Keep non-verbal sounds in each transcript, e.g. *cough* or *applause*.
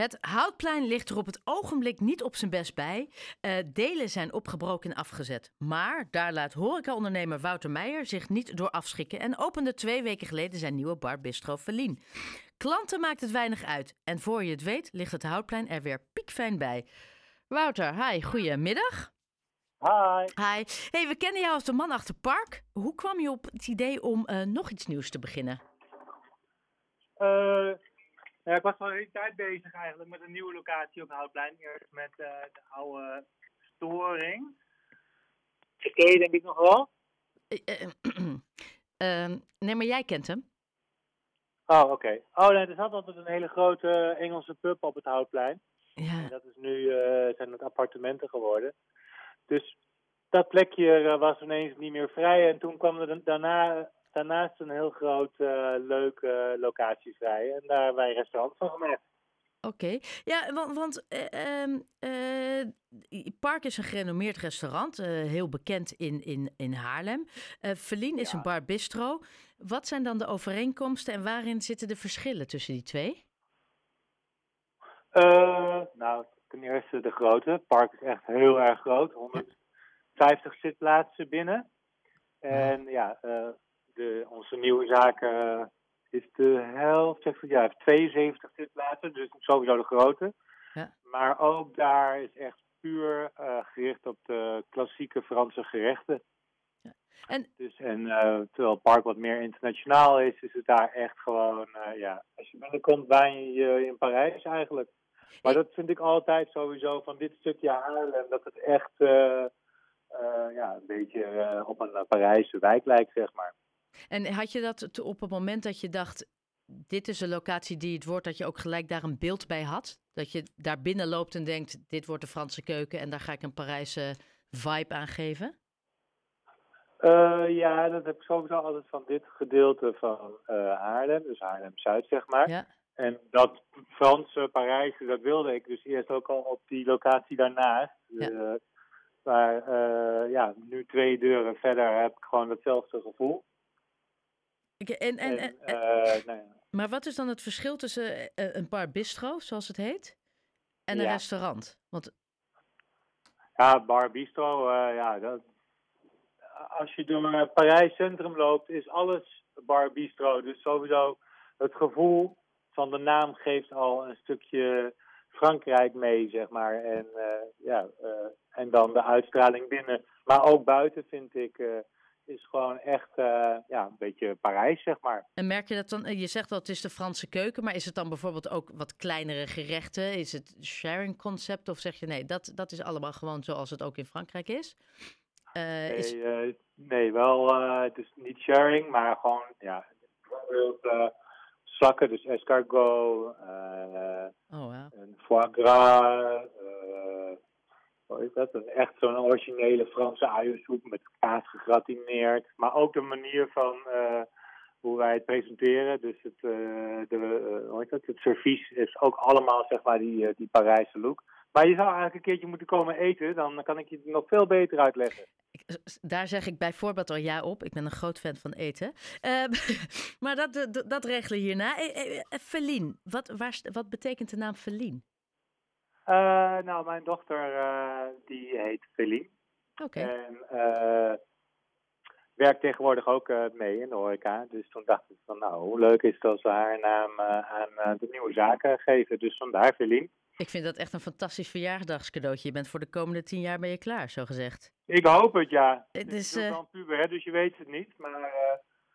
Het Houtplein ligt er op het ogenblik niet op zijn best bij. Uh, delen zijn opgebroken en afgezet. Maar daar laat horecaondernemer Wouter Meijer zich niet door afschikken... en opende twee weken geleden zijn nieuwe bar Bistro Verlien. Klanten maakt het weinig uit. En voor je het weet ligt het Houtplein er weer piekfijn bij. Wouter, hi, goedemiddag. Hi. Hi. Hey, we kennen jou als de man achter Park. Hoe kwam je op het idee om uh, nog iets nieuws te beginnen? Uh, ja, ik was al een hele tijd bezig eigenlijk met een nieuwe locatie op Houtplein. Eerst met uh, de oude storing. Ken je denk ik nog wel? Uh, *clears throat* nee, maar jij kent hem. Oh, oké. Okay. Oh nee, er zat altijd een hele grote Engelse pub op het Houtplein. Ja. En dat is nu, uh, zijn het appartementen geworden. Dus dat plekje was ineens niet meer vrij. En toen kwam er daarna daarnaast een heel groot uh, leuke locatie vrij. En daar hebben wij restaurant van gemaakt. Oké, okay. ja, want, want uh, uh, Park is een gerenommeerd restaurant, heel bekend in, in, in Haarlem. Verlien is een bar bistro. Wat zijn dan de overeenkomsten en waarin zitten de verschillen tussen die twee? nou, ten eerste de grootte. Park is echt heel erg groot, 150 zitplaatsen binnen. En ja, de, onze nieuwe zaken is de helft, zeg ja, heeft 72 zitplaatsen, dus sowieso de grote. Ja. Maar ook daar is echt puur uh, gericht op de klassieke Franse gerechten. Ja. En, dus, en uh, terwijl het park wat meer internationaal is, is het daar echt gewoon, ja, als je binnenkomt, baan je in Parijs eigenlijk. Maar dat vind ik altijd sowieso van dit stukje Haarlem, dat het echt ja, een beetje op een Parijse wijk lijkt, zeg maar. En had je dat op het moment dat je dacht, dit is een locatie die het wordt, dat je ook gelijk daar een beeld bij had? Dat je daar binnen loopt en denkt, dit wordt de Franse keuken en daar ga ik een Parijse vibe aan geven? Uh, ja, dat heb ik sowieso altijd van dit gedeelte van uh, Haarlem, dus Haarlem-Zuid zeg maar. Ja. En dat Franse Parijse, dat wilde ik dus eerst ook al op die locatie daarnaast. Ja. Uh, maar ja, nu twee deuren verder heb ik gewoon hetzelfde gevoel. Okay, en, en, en, en, nee. Maar wat is dan het verschil tussen een bar bistro, zoals het heet, en een ja. restaurant? Want... Ja, bar bistro, uh, ja, dat, als je door Parijs Centrum loopt, is alles bar bistro. Dus sowieso het gevoel van de naam geeft al een stukje Frankrijk mee, zeg maar. En, uh, ja, en dan de uitstraling binnen. Maar ook buiten vind ik is gewoon echt uh, ja, een beetje Parijs, zeg maar. En merk je dat dan, je zegt wel het is de Franse keuken, maar is het dan bijvoorbeeld ook wat kleinere gerechten? Is het sharing concept of zeg je nee, dat, dat is allemaal gewoon zoals het ook in Frankrijk is? Uh, nee, is... uh, nee, wel, het is niet sharing, maar gewoon, ja, bijvoorbeeld slakken, dus escargot, oh, wow. en foie gras, dat? Echt zo'n originele Franse uiensoep met kaas gegratineerd. Maar ook de manier van uh, hoe wij het presenteren. Dus het, uh, de, uh, hoe dat? het servies is ook allemaal zeg maar die, die Parijse look. Maar je zou eigenlijk een keertje moeten komen eten. Dan kan ik je het nog veel beter uitleggen. Daar zeg ik bijvoorbeeld al ja op. Ik ben een groot fan van eten. *laughs* Maar dat, dat, dat regelen hierna. Feline, wat, wat betekent de naam Feline? Uh, nou, mijn dochter uh, die heet Feline. Oké. Okay. En uh, werkt tegenwoordig ook mee in de horeca. Dus toen dacht ik van nou, hoe leuk is het als we haar naam aan de nieuwe zaken geven. Dus vandaar Feline. Ik vind dat echt een fantastisch verjaardagscadeautje. Je bent voor de komende tien jaar ben je klaar, zo gezegd. Ik hoop het, ja. Het is wel puber, hè, dus je weet het niet. Maar uh,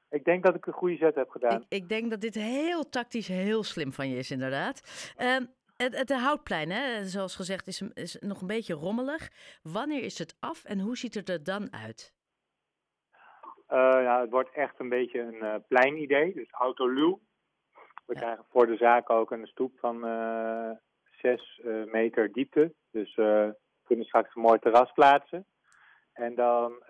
ik denk dat ik een goede zet heb gedaan. Ik, ik, denk dat dit heel tactisch heel slim van je is, inderdaad. Uh, het, het Houtplein, hè, zoals gezegd, is, is nog een beetje rommelig. Wanneer is het af en hoe ziet het er dan uit? Uh, ja, het wordt echt een beetje een uh, pleinidee, dus autoluw. We ja. krijgen voor de zaak ook een stoep van uh, 6 meter diepte. Dus we kunnen straks een mooi terras plaatsen. En dan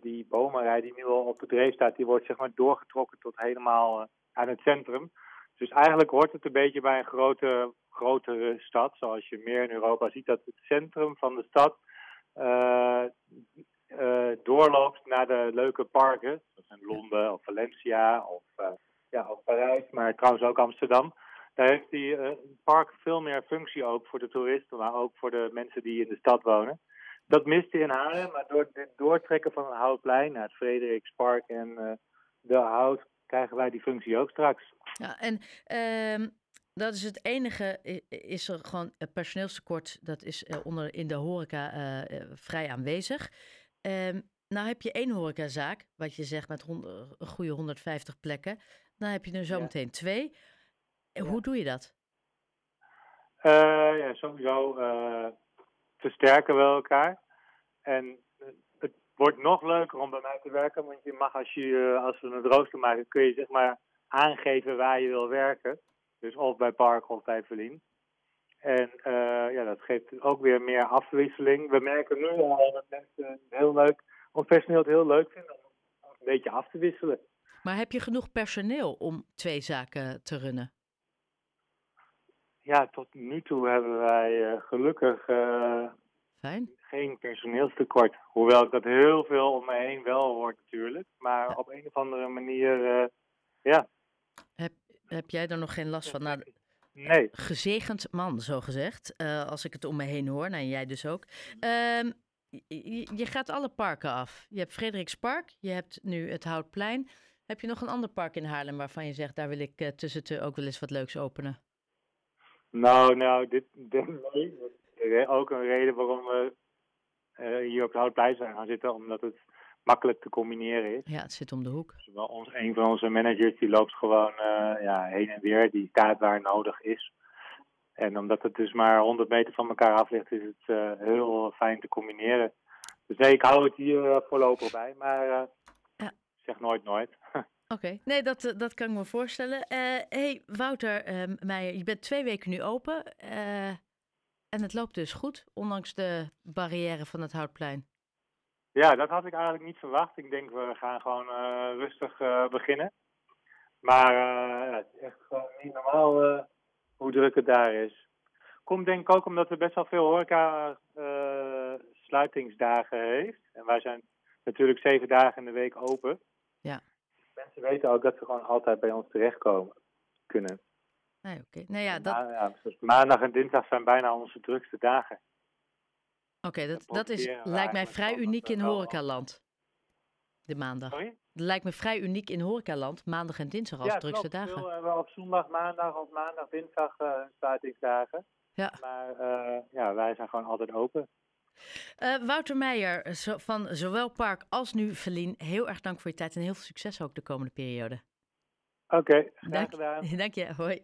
die bomenrij die nu al op de dreef staat, die wordt zeg maar doorgetrokken tot helemaal aan het centrum. Dus eigenlijk hoort het een beetje bij een grote grotere stad, zoals je meer in Europa ziet, dat het centrum van de stad uh, uh, doorloopt naar de leuke parken, zoals in Londen of Valencia of, uh, ja, of Parijs, maar trouwens ook Amsterdam. Daar heeft die park veel meer functie ook voor de toeristen, maar ook voor de mensen die in de stad wonen. Dat miste in Haarlem, maar door dit doortrekken van het Houtplein naar het Frederikspark en de Hout krijgen wij die functie ook straks. Ja, en uh, dat is het enige, is er gewoon een personeelstekort, dat is uh, onder in de horeca uh, vrij aanwezig. Ehm, nou heb je één horecazaak, wat je zegt met een goede 150 plekken. Dan heb je er zo meteen twee. Hoe doe je dat? ja, sowieso versterken we elkaar. En het wordt nog leuker om bij mij te werken, want je mag als, je, als we een rooster maken, kun je zeg maar aangeven waar je wil werken. Dus of bij Park of bij Verlien. En uh, ja, dat geeft ook weer meer afwisseling. We merken nu al dat mensen heel leuk, of personeel het heel leuk vinden om een beetje af te wisselen. Maar heb je genoeg personeel om twee zaken te runnen? Ja, tot nu toe hebben wij uh, gelukkig uh, Fijn. geen personeelstekort. Hoewel ik dat heel veel om me heen wel hoor natuurlijk. Maar ja. op een of andere manier, ja. Heb, jij er nog geen last van? Nou, nee. Gezegend man, zo gezegd. Uh, als ik het om me heen hoor. Nou, jij dus ook. Uh, je, je, gaat alle parken af. Je hebt Frederikspark, je hebt nu het Houtplein. Heb je nog een ander park in Haarlem waarvan je zegt... daar wil ik uh, tussen ook wel eens wat leuks openen? Nou, nou, dit, dit nee. Ook een reden waarom we uh, hier op het Houtplein zijn gaan zitten. Omdat het makkelijk te combineren is. Ja, het zit om de hoek. Wel ons, een van onze managers die loopt gewoon uh, ja, heen en weer. Die staat waar nodig is. En omdat het dus maar 100 meter van elkaar af ligt, is het uh, heel fijn te combineren. Dus nee, ik hou het hier uh, voorlopig bij. Maar ja. zeg nooit nooit. *laughs* Oké, okay. nee, dat, dat kan ik me voorstellen. hey, Wouter Meijer, je bent twee weken nu open. en het loopt dus goed, ondanks de barrière van het Houtplein. Ja, dat had ik eigenlijk niet verwacht. Ik denk, we gaan gewoon uh, rustig uh, beginnen. Maar ja, het is echt gewoon niet normaal hoe druk het daar is. Komt denk ik ook omdat er best wel veel horeca sluitingsdagen heeft. En wij zijn natuurlijk zeven dagen in de week open. Ja. Mensen weten ook dat ze gewoon altijd bij ons terechtkomen kunnen. Nee, oké. Okay. Nou ja, dat... Ma ja, maandag en dinsdag zijn bijna onze drukste dagen. Oké, okay, dat, dat is, lijkt mij vrij uniek in horecaland. De maandag. Sorry? Dat lijkt me vrij uniek in horecaland, maandag en dinsdag als ja, drukste klopt. dagen. Ja, hebben we op zondag, maandag of maandag, dinsdag uh, sluitingsdagen. Ja. Maar uh, ja, wij zijn gewoon altijd open. Uh, Wouter Meijer van zowel Park als nu Verlien, heel erg dank voor je tijd en heel veel succes ook de komende periode. Oké, okay, graag dank, gedaan. *laughs* Dank je, hoi.